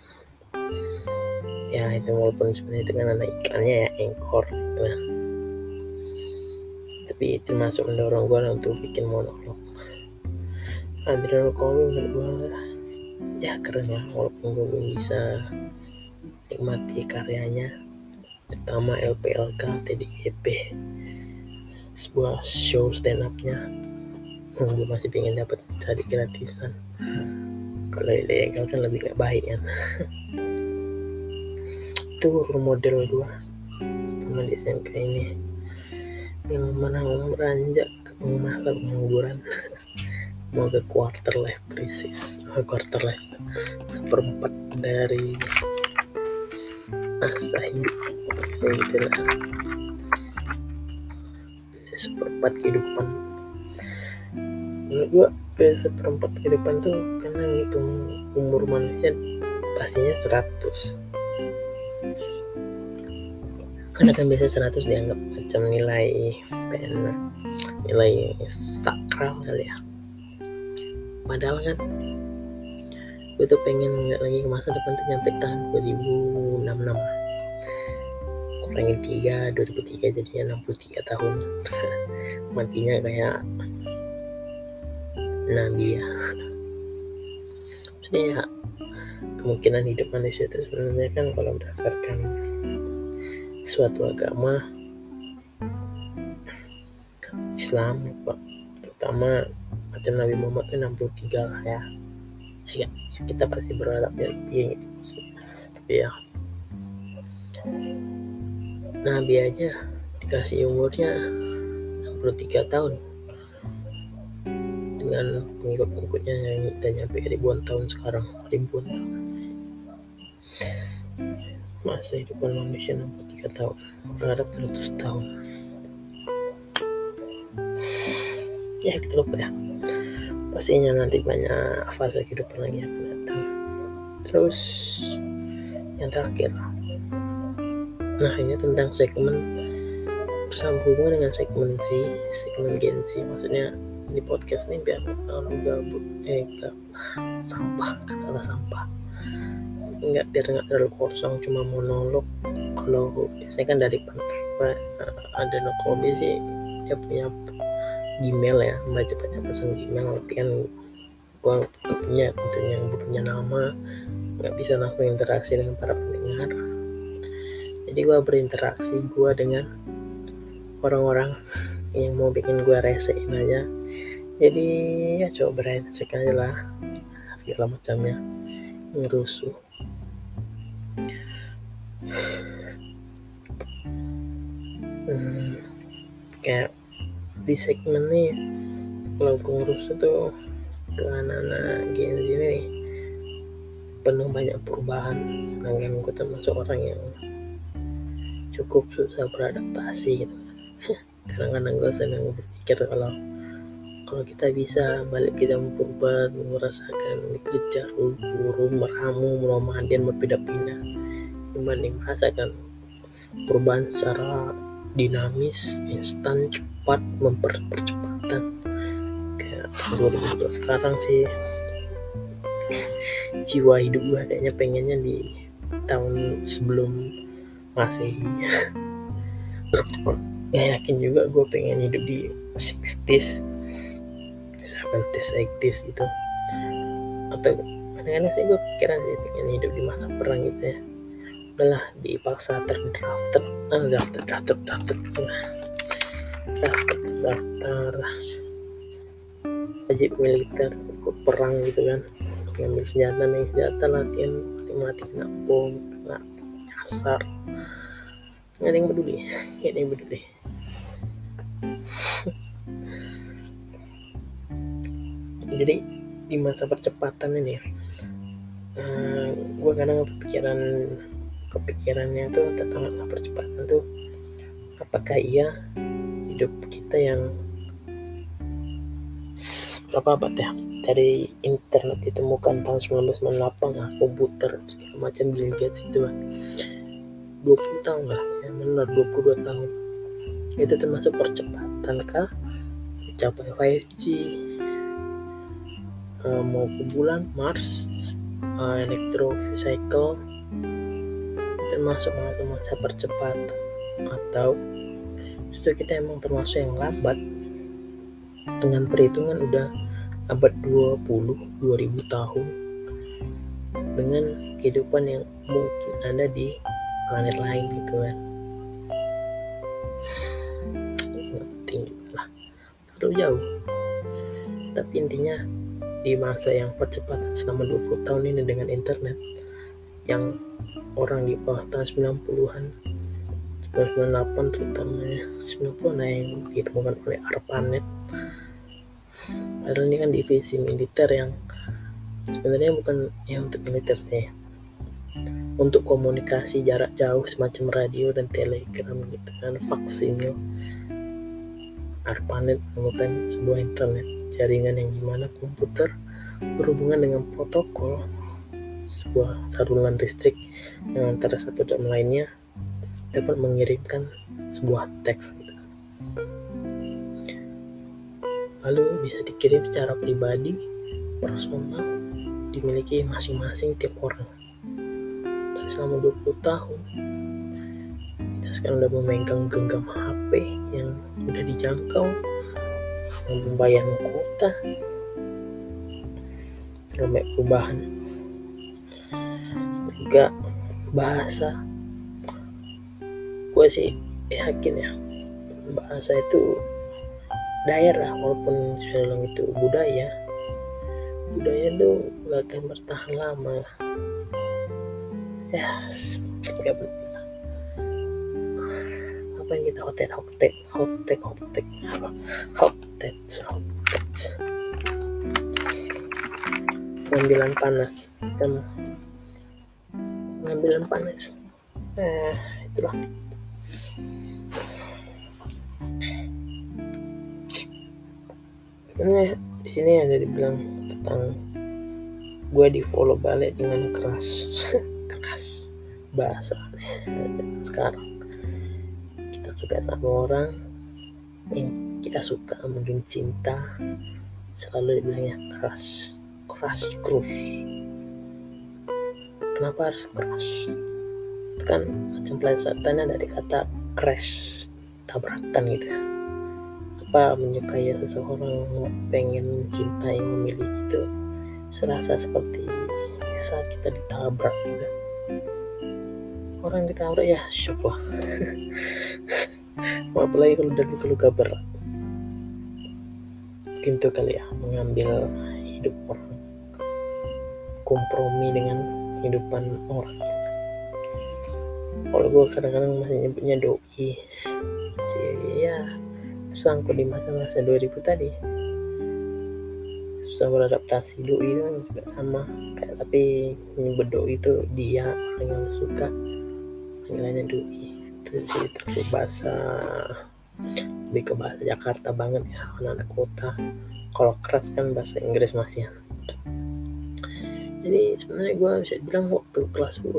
Ya itu walaupun sebenarnya kan anak ikannya ya engkor gitu ya. tapi itu masuk mendorong gue untuk bikin monolog Adriano Colby menurut gue ya keren ya walaupun gue belum bisa nikmati karyanya terutama LPLK TDGP sebuah show stand upnya yang gue masih pengen dapat cari gratisan. Kalau ilegal kan lebih gak baik kan? (laughs) Itu model gue teman di SMK ini. Yang mana meranjak ke pengemalan pengangguran (laughs) mau ke quarter life crisis oh, quarter life seperempat dari masa hidup. Gitu lah. Seperempat kehidupan. Menurut gua ke seperempat kehidupan tuh karena ngitung umur manusia pastinya 100 karena kan biasa 100 dianggap macam nilai pena. Nilai sakral kali ya padahal kan gue tuh pengen nggak lagi ke masa depan tuh nyampe tahun 2066 kurangin 3 2003 jadinya 63 tahun. (laughs) Matinya kayak nabi ya maksudnya ya kemungkinan hidup manusia itu sebenarnya kan kalau berdasarkan suatu agama Islam terutama macam Nabi Muhammad itu 63 lah ya. Ya kita pasti berharap ya lebih gitu. tapi ya. Nabi aja dikasih umurnya 63 tahun. Dengan pengikut-pengikutnya yang kita nyampe ribuan tahun sekarang ribuan tahun. Masa hidupan manusia 63 tahun berharap 100 tahun. Ya kita lupa ya pastinya nanti banyak fase kehidupan lagi yang datang. Terus yang terakhir. Nah ini tentang segmen bersama hubungan dengan segmen Z segmen Gen Z. Maksudnya di podcast ini biar kalau gabut eh gak sampah kata sampah. Nggak biar nggak terlalu kosong cuma monolog. Kalau biasanya kan dari pantai ada Nokobi sih dia punya Gmail ya baca baca pesan Gmail tapi kan gua punya tentunya yang punya nama nggak bisa langsung interaksi dengan para pendengar. Jadi gua berinteraksi gua dengan orang-orang yang mau bikin gua resein aja. Jadi ya coba beresek aja lah segala macamnya ngerusuh. Hmm, kayak di segmen nih kalau gue ngurus itu ke anak-anak Gen Z ini penuh banyak perubahan. Sedangkan gue termasuk orang yang cukup susah beradaptasi gitu. (laughs) Kadang-kadang gue senang berpikir kalau kalau kita bisa balik zaman purba merasakan dikejar buru meramu dan berpindah-pindah. Dibanding merasakan perubahan secara dinamis instan cepat mempercepatan kayak 2012 sekarang sih jiwa hidup gue kayaknya pengennya di tahun sebelum masih (laughs) nggak yakin juga gue pengen hidup di 60s 70s 80s gitu. Atau kadang-kadang sih gue pikiran sih pengen hidup di masa perang gitu ya udahlah dipaksa terdaftar ah daftar daftar daftar daftar daftar. Wajib militer ikut perang gitu kan. Ngambil senjata main senjata latihan mati mati kena bom kena kasar. Nggak ada yang peduli nggak ada yang peduli. (laughs) Jadi di masa percepatan ini uh, eh, gue kadang kepikiran kepikirannya tuh tentang percepatan tuh apakah iya hidup kita yang berapa abad ya? Dari internet ditemukan tahun 1998 lah komputer segala macam Bill Gates itu lah 20 tahun lah ya benar 22 tahun. Itu termasuk percepatan kah? Mencapai 5G uh, eh, mau ke bulan Mars uh, electrocycle termasuk masa-masa percepat atau justru kita emang termasuk yang lambat. Dengan perhitungan udah abad 20 2000 tahun. Dengan kehidupan yang mungkin ada di planet lain gitu kan. Nggak penting lah. Terlalu jauh. Tapi intinya di masa yang percepatan selama 20 tahun ini dengan internet yang orang di bawah tahun 90-an 98 terutama ya 90 an yang ditemukan oleh ARPANET. Padahal ini kan divisi militer yang sebenarnya bukan yang untuk militer sih untuk komunikasi jarak jauh semacam radio dan telegram gitu kan vaksin. ARPANET menemukan sebuah internet jaringan yang di mana komputer berhubungan dengan protokol sebuah saluran listrik yang antara satu dan lainnya dapat mengirimkan sebuah teks gitu. lalu bisa dikirim secara pribadi personal dimiliki masing-masing tiap orang dan selama 20 tahun kita sekarang udah memegang genggam HP yang udah dijangkau yang membayar kuota terlalu perubahan juga bahasa. Gue sih yakin ya bahasa itu daerah walaupun film itu budaya. Budaya itu gak akan bertahan lama. Ya ya apa yang kita hotel hotel hotel hotel apa? Hotel pengambilan panas jam pengambilan panas eh itulah. Ini di sini ada dibilang tentang gue di follow balik dengan keras. (laughs) Keras. Bahasa sekarang kita suka sama orang yang kita suka mungkin cinta selalu dibilangnya keras. Keras terus kenapa harus keras itu kan macam pelesetannya dari kata crash tabrakan gitu ya. Apa menyukai seseorang pengen mencintai memiliki itu serasa seperti saat kita ditabrak gitu. Orang ditabrak ya shock lah. (laughs) Apalagi kalau udah luka-luka berat. Mungkin itu kali ya mengambil hidup orang. Kompromi dengan kehidupan orang. Kalau gue kadang-kadang masih nyebutnya doi. Ya sangkut di masa-masa 2000 tadi. Susah beradaptasi doi kan juga sama. Kayak tapi nyebut doi itu dia orang yang suka. Panggilannya doi. Itu sih terus bahasa lebih ke bahasa Jakarta banget ya anak-anak kota. Kalau keras kan bahasa Inggris masih jadi sebenarnya gue bisa bilang waktu kelas 10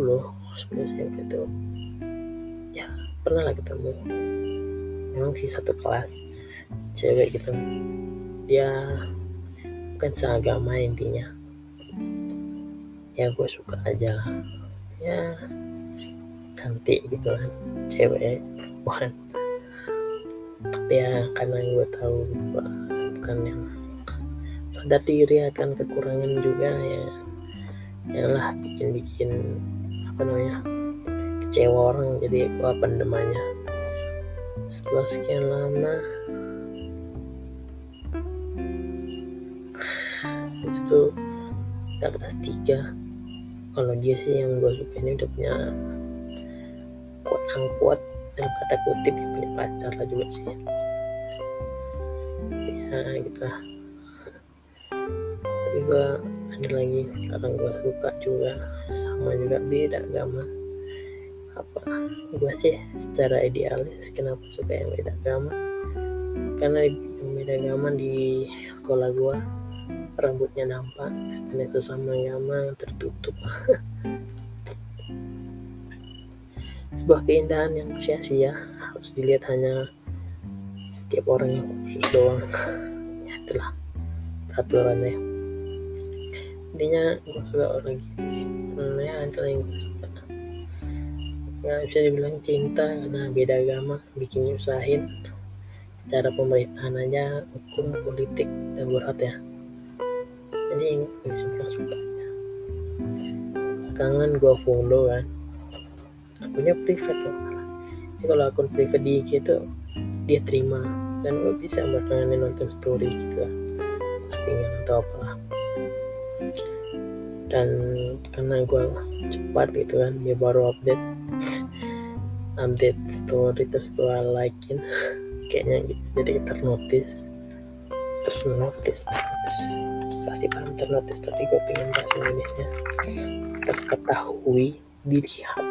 sebelum SMP itu ya pernah lah ketemu. Memang sih satu kelas cewek gitu. Dia bukan seagama intinya. Ya gue suka aja. Ya cantik gitu kan cewek perempuan. Tapi ya karena gue tahu bukan yang sadar diri akan kekurangan juga ya janganlah bikin-bikin apa namanya kecewa orang jadi gua pendem aja. Setelah sekian lama itu udah kelas tiga. Kalau dia sih yang gue suka ini udah punya kuat angkuat dalam kata kutip ya, punya pacar lah juga sih. Ya gitu lah. Tapi gue ada lagi. Sekarang gue suka juga. Sama juga beda agama. Apa? Gue sih secara idealis kenapa suka yang beda agama? Karena yang beda agama di sekolah gue rambutnya nampak dan itu sama agama tertutup. (laughs) Sebuah keindahan yang sia-sia harus dilihat hanya setiap orang yang khusus doang. (laughs) Ya itulah peraturannya intinya gue suka orang gini ya itu yang gue suka nggak bisa dibilang cinta karena beda agama bikin nyusahin. Secara pemerintahan aja hukum politik dan berat ya. Jadi gue bisa bilang suka. Kangen gue follow kan. Akunnya private loh. Jadi kalau akun private di IG dia terima. Dan gue bisa belakangan nonton story gitu lah. Postingan atau apa dan karena gue cepat gitu kan dia baru update. Update story terus gue likein (laughs) kayaknya gitu. Jadi ternotis. Terus notice ternotis. Pasti paham ternotis tapi gue pengen bahasa Indonesia. Terketahui dilihat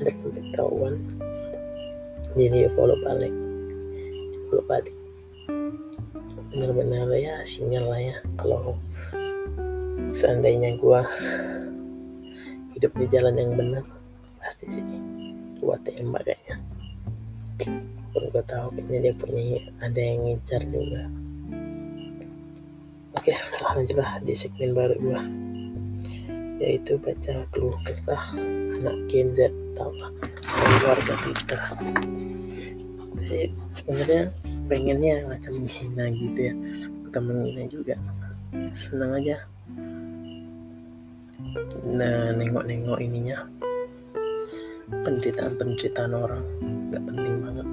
ada pemberitahuan jadi follow balik. Follow balik. Benar-benar ya sinyal lah ya. Kalau seandainya gue hidup di jalan yang benar pasti sih gue tembak kayaknya. Pun gue tahu kayaknya dia punya ada yang ngincar juga. Oke lanjutlah di segmen baru gue yaitu baca keluh kesah anak Gen Z tau lah warga Twitter. Sih sebenarnya pengennya macam menghina gitu ya bukan menghina juga. Senang aja nah nengok-nengok ininya. Penderitaan-penderitaan orang. Nggak penting banget.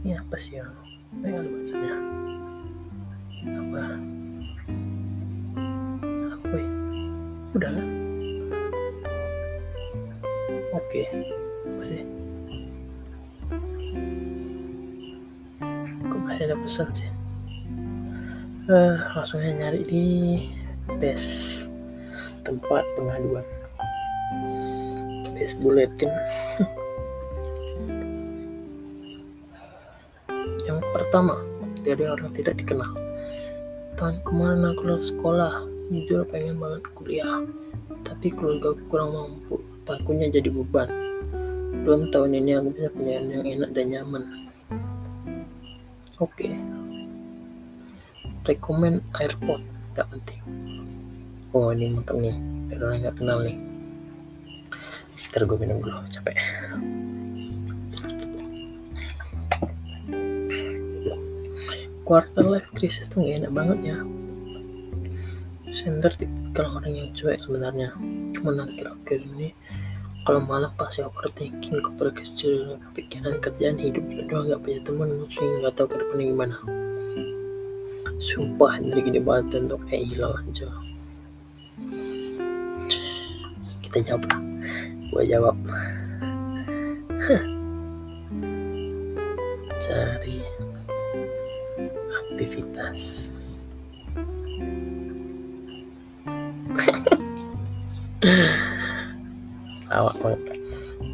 Ini apa sih ya? Pengen bacanya apa? Apa ya? Udah lah oke. Apa sih? Kok masih ada pesan sih? Uh, langsung nyari di best tempat pengaduan. Space bulletin (laughs) yang pertama dari orang tidak dikenal. Tanya ke mana keluar sekolah? Jujur pengen banget kuliah. Tapi keluarga kurang mampu. Takutnya jadi beban. Dan tahun ini aku bisa punya yang enak dan nyaman. Oke. Okay. rekomend airport. Gak penting oh ini mantap nih. Orang nggak kenal nih. Ntar gue minum dulu capek. Quarter life crisis tuh gak enak banget ya. Sender kalau orang yang cuek sebenarnya. Cuma akhir-akhir ini kalau malam pasti overthinking kecil pikiran kerjaan hidup doang gak punya teman mungkin nggak tahu ke depannya gimana. Sumpah dari gede banget untuk kayak hilang aja kita jawab lah. Gue jawab. (laughs) Cari aktivitas. (laughs) Awak banget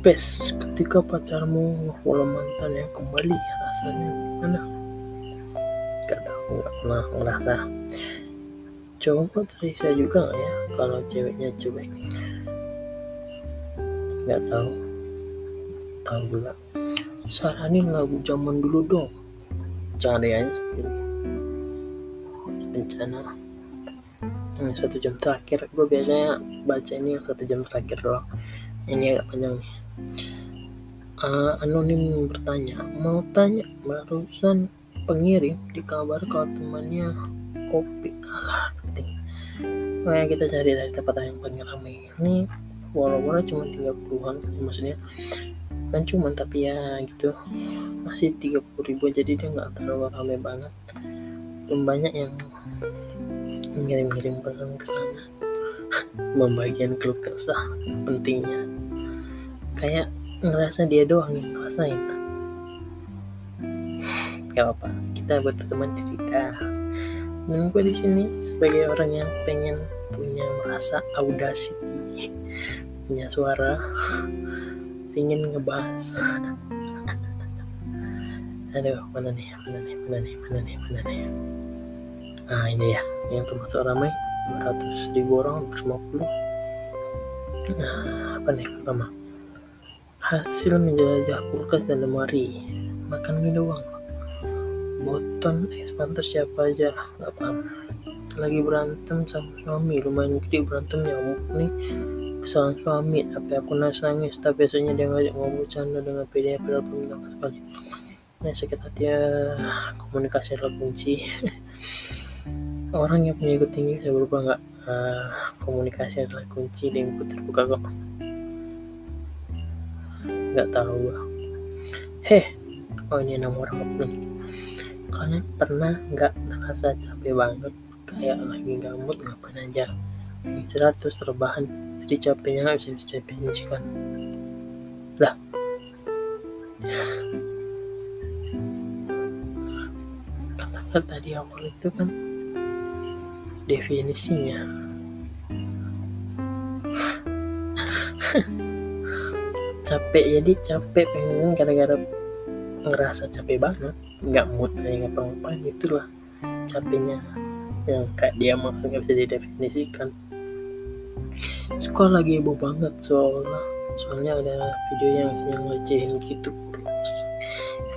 bes ketika pacarmu follow mantan yang kembali rasanya mana? Gak tahu nggak pernah ngerasa. Coba terisa juga gak ya kalau ceweknya cuek nggak tahu. Tahu juga. Saranin lagu zaman dulu dong. Deh sendiri. Bencana yang satu jam terakhir. Gue biasanya baca ini yang satu jam terakhir doang. Ini agak panjang nih. Uh, anonim bertanya mau tanya barusan pengirim di kabar kalau temannya kopi. Alah penting. Makanya kita cari dari tempat yang paling ramai. Ini walaupun cuma 30-an maksudnya kan cuma tapi ya gitu. Masih 30 ribu jadi dia nggak terlalu ramai banget. Belum banyak yang ngirim-ngirim pesan ke sana. (laughs) Membagian keluh kesah pentingnya. Kayak ngerasa dia doang yang ngerasain. Gak apa kita buat teman cerita. Dan gue di sini sebagai orang yang pengen punya merasa audacity punya suara ingin ngebahas. Aduh mana nih mana nih mana nih mana nih mana nih. Nah ini ya yang termasuk ramai 200 ribu orang 150 nah apa nih pertama? Hasil menjelajah kulkas dan lemari makan mie doang. Boton expander siapa aja nggak paham. Lagi berantem sama suami lumayan gede berantem nyamuk nih kesalahan suami tapi aku nangis nangis. Tapi biasanya dia ngajak ngomong bercanda dengan pede padahal pun sekali. Nah sakit hati ya komunikasi adalah kunci. (laughs) Orang yang punya ego tinggi saya berubah nggak? Uh, komunikasi adalah kunci dan input terbuka kok. Nggak tahu heh oh ini nama orang nih kalian pernah nggak ngerasa capek banget? Kayak lagi gamut ngapain aja? Istirahat terbahan jadi capeknya nggak bisa definisikan lah. Kata tadi awal itu kan definisinya. Capek jadi capek pengen gara-gara ngerasa capek banget. Nggak mood kayak ngapa-ngapain itulah capeknya. Yang kayak dia maksudnya bisa didefinisikan suka lagi heboh banget soalnya. Soalnya ada video yang yang ngecehin gitu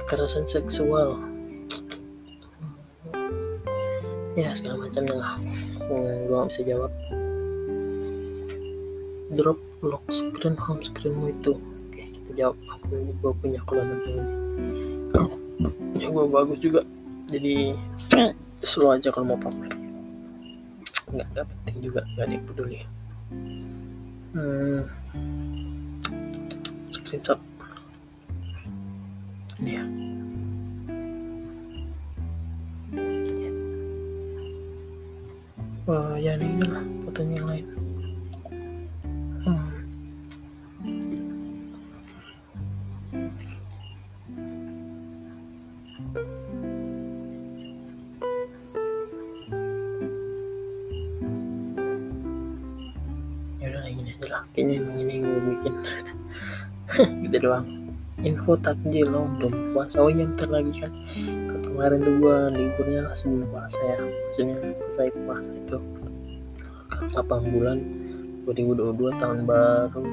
kekerasan seksual. Ya segala macamnya lah. Hmm, gue gak bisa jawab. Drop lock screen home screenmu itu. Oke kita jawab. Aku gue punya kalau nanti ini. Ya gue bagus juga. Jadi (clears throat) slow aja kalau mau pamer. Nggak penting juga. Nggak ada yang peduli hmm, screenshot ini ya. Wah ya ini lah fotonya yang lain kayaknya emang ini yang gue bikin. (laughs) Gitu doang. Info takjil lo belum puasa. Oh yang lagi kan. Kemarin tuh gue liburnya sebelum puasa ya. Maksudnya selesai puasa itu. 8 bulan 2022 tahun baru.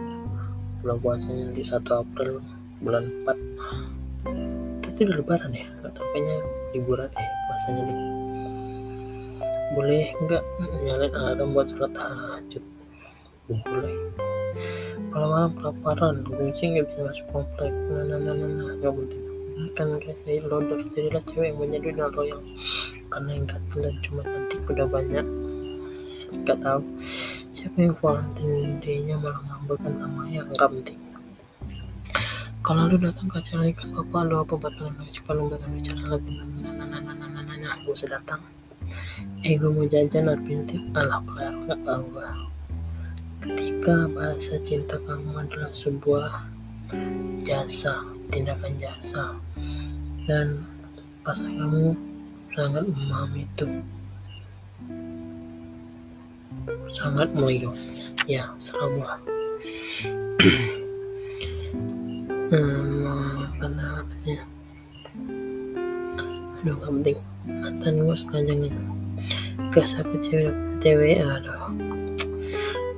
Bulan puasanya nanti 1 April bulan 4 itu udah lebaran ya? Nggak tahu kayaknya liburan. Eh puasanya nih boleh nggak? Nyalain alarm buat sholat tahajud boleh kalau malam kelaparan kucing nggak bisa masuk komplek nah nah nah nah, nah. nggak penting kan guys saya loader jadilah cewek yang punya duit yang karena yang ganteng dan cuma cantik udah banyak nggak tahu siapa yang Valentine Day-nya malah ngambilkan namanya nggak penting kalau lu datang ke acara ikan bapak lu apa batalan lu jika lu bakal bicara lagi nah nah nah nah nah nah nah nah gue datang eh gue mau jajan arpintip alah pelar nggak tahu ketika bahasa cinta kamu adalah sebuah jasa tindakan jasa dan pasanganmu sangat memahami itu. Sangat loyo ya selalu (clears throat) hmm, apa sih? Aduh gak penting. Mantan gue sengaja gas aku cewek cewek aduh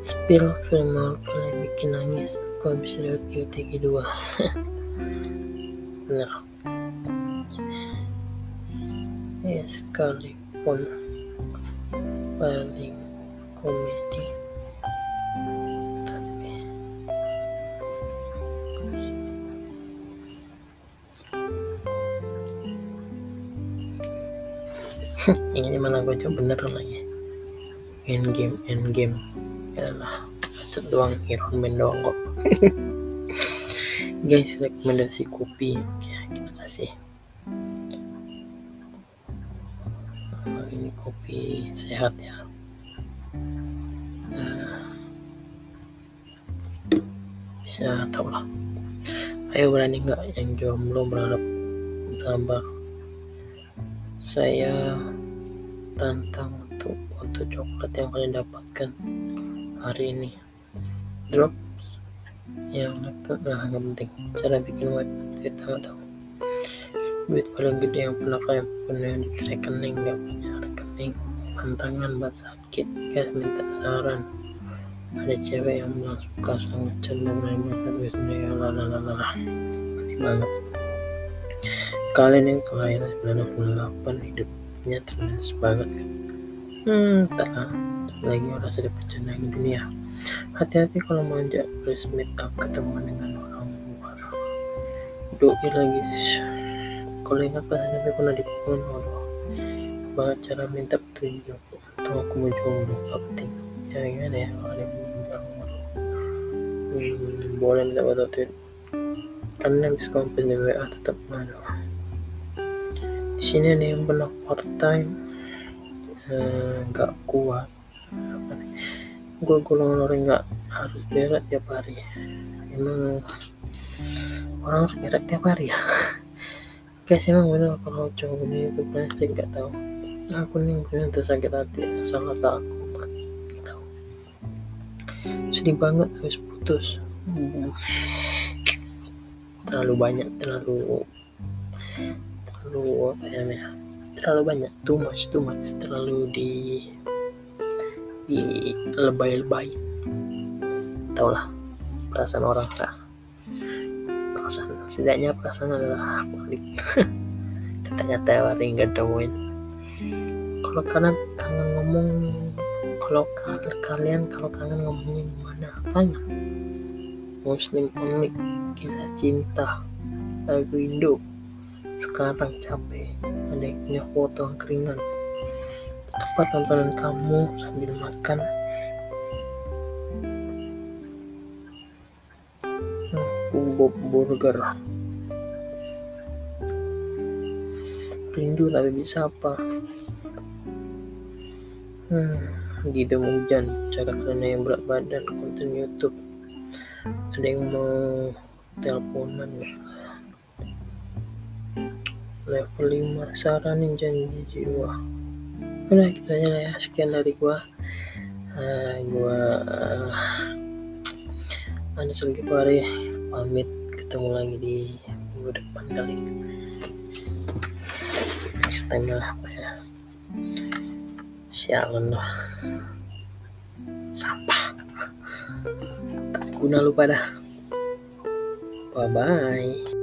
spill film Marvel yang bikin nangis. Kok bisa lewat QTG 2 (laughs) bener. Ya sekalipun paling komedi. Tapi (laughs) ini mana gue coba bener lagi. End game end game ya lah bacot doang Iron Man doang kok. (laughs) Guys rekomendasi kopi. Ya kita kasih. Oh, ini kopi sehat ya. Bisa tau lah. Ayo berani nggak yang jomblo berharap sabar saya tantang untuk foto coklat yang kalian dapatkan hari ini. Drop. Yang laptop nah nggak penting. Cara bikin web cerita nggak tahu. Duit paling gede yang pernah kalian punya di rekening nggak punya rekening. Pantangan buat sakit guys minta saran. Ada cewek yang bilang suka sangat canda main banget ya lalalala sedih banget. Kalian yang kelahiran 1998 hidupnya terbiasa banget. Hmm tak lagi orang sudah bercanda di dunia. Hati-hati kalau manja please meet up ketemu dengan orang luar. Doi lagi kalau ingat pas SMP pernah dipukul Allah banget cara minta petunjuk untuk aku mau jomblo penting ya gimana ya kalau ada bilang hmm, boleh minta bantuan karena habis kompis di WA tetap mana di sini ada yang pernah part time. Nggak eh, kuat gue golongan orang nggak harus berat tiap hari. Emang orang harus berat tiap hari ya. Guys emang bener kalau cowok ini itu pasti nggak tahu. Aku nih gue tuh sakit hati salah aku sedih banget habis putus. Terlalu banyak terlalu terlalu apa ya terlalu banyak too much too much terlalu di di lebay-lebay. Tau lah perasaan orang lah. Perasaan setidaknya perasaan adalah balik. (laughs) Katanya tewari nggak temuin. Kalau kalian kangen ngomong kalau kalian kalau kangen ngomongin mana tanya. Muslim only kisah cinta lagu Indo. Sekarang capek punya foto keringan apa tontonan kamu sambil makan. Bob Burger. Rindu tapi bisa apa? Hmm gitu hujan. Cara karena yang berat badan konten YouTube. Ada yang mau teleponan ya? Level 5 saranin janji jiwa udah gitu aja lah ya sekian dari gua. Uh, gua uh, Anas Pari pamit. Ketemu lagi di minggu depan kali. Next time lah ya sialan loh sampah. Tak guna lu pada bye bye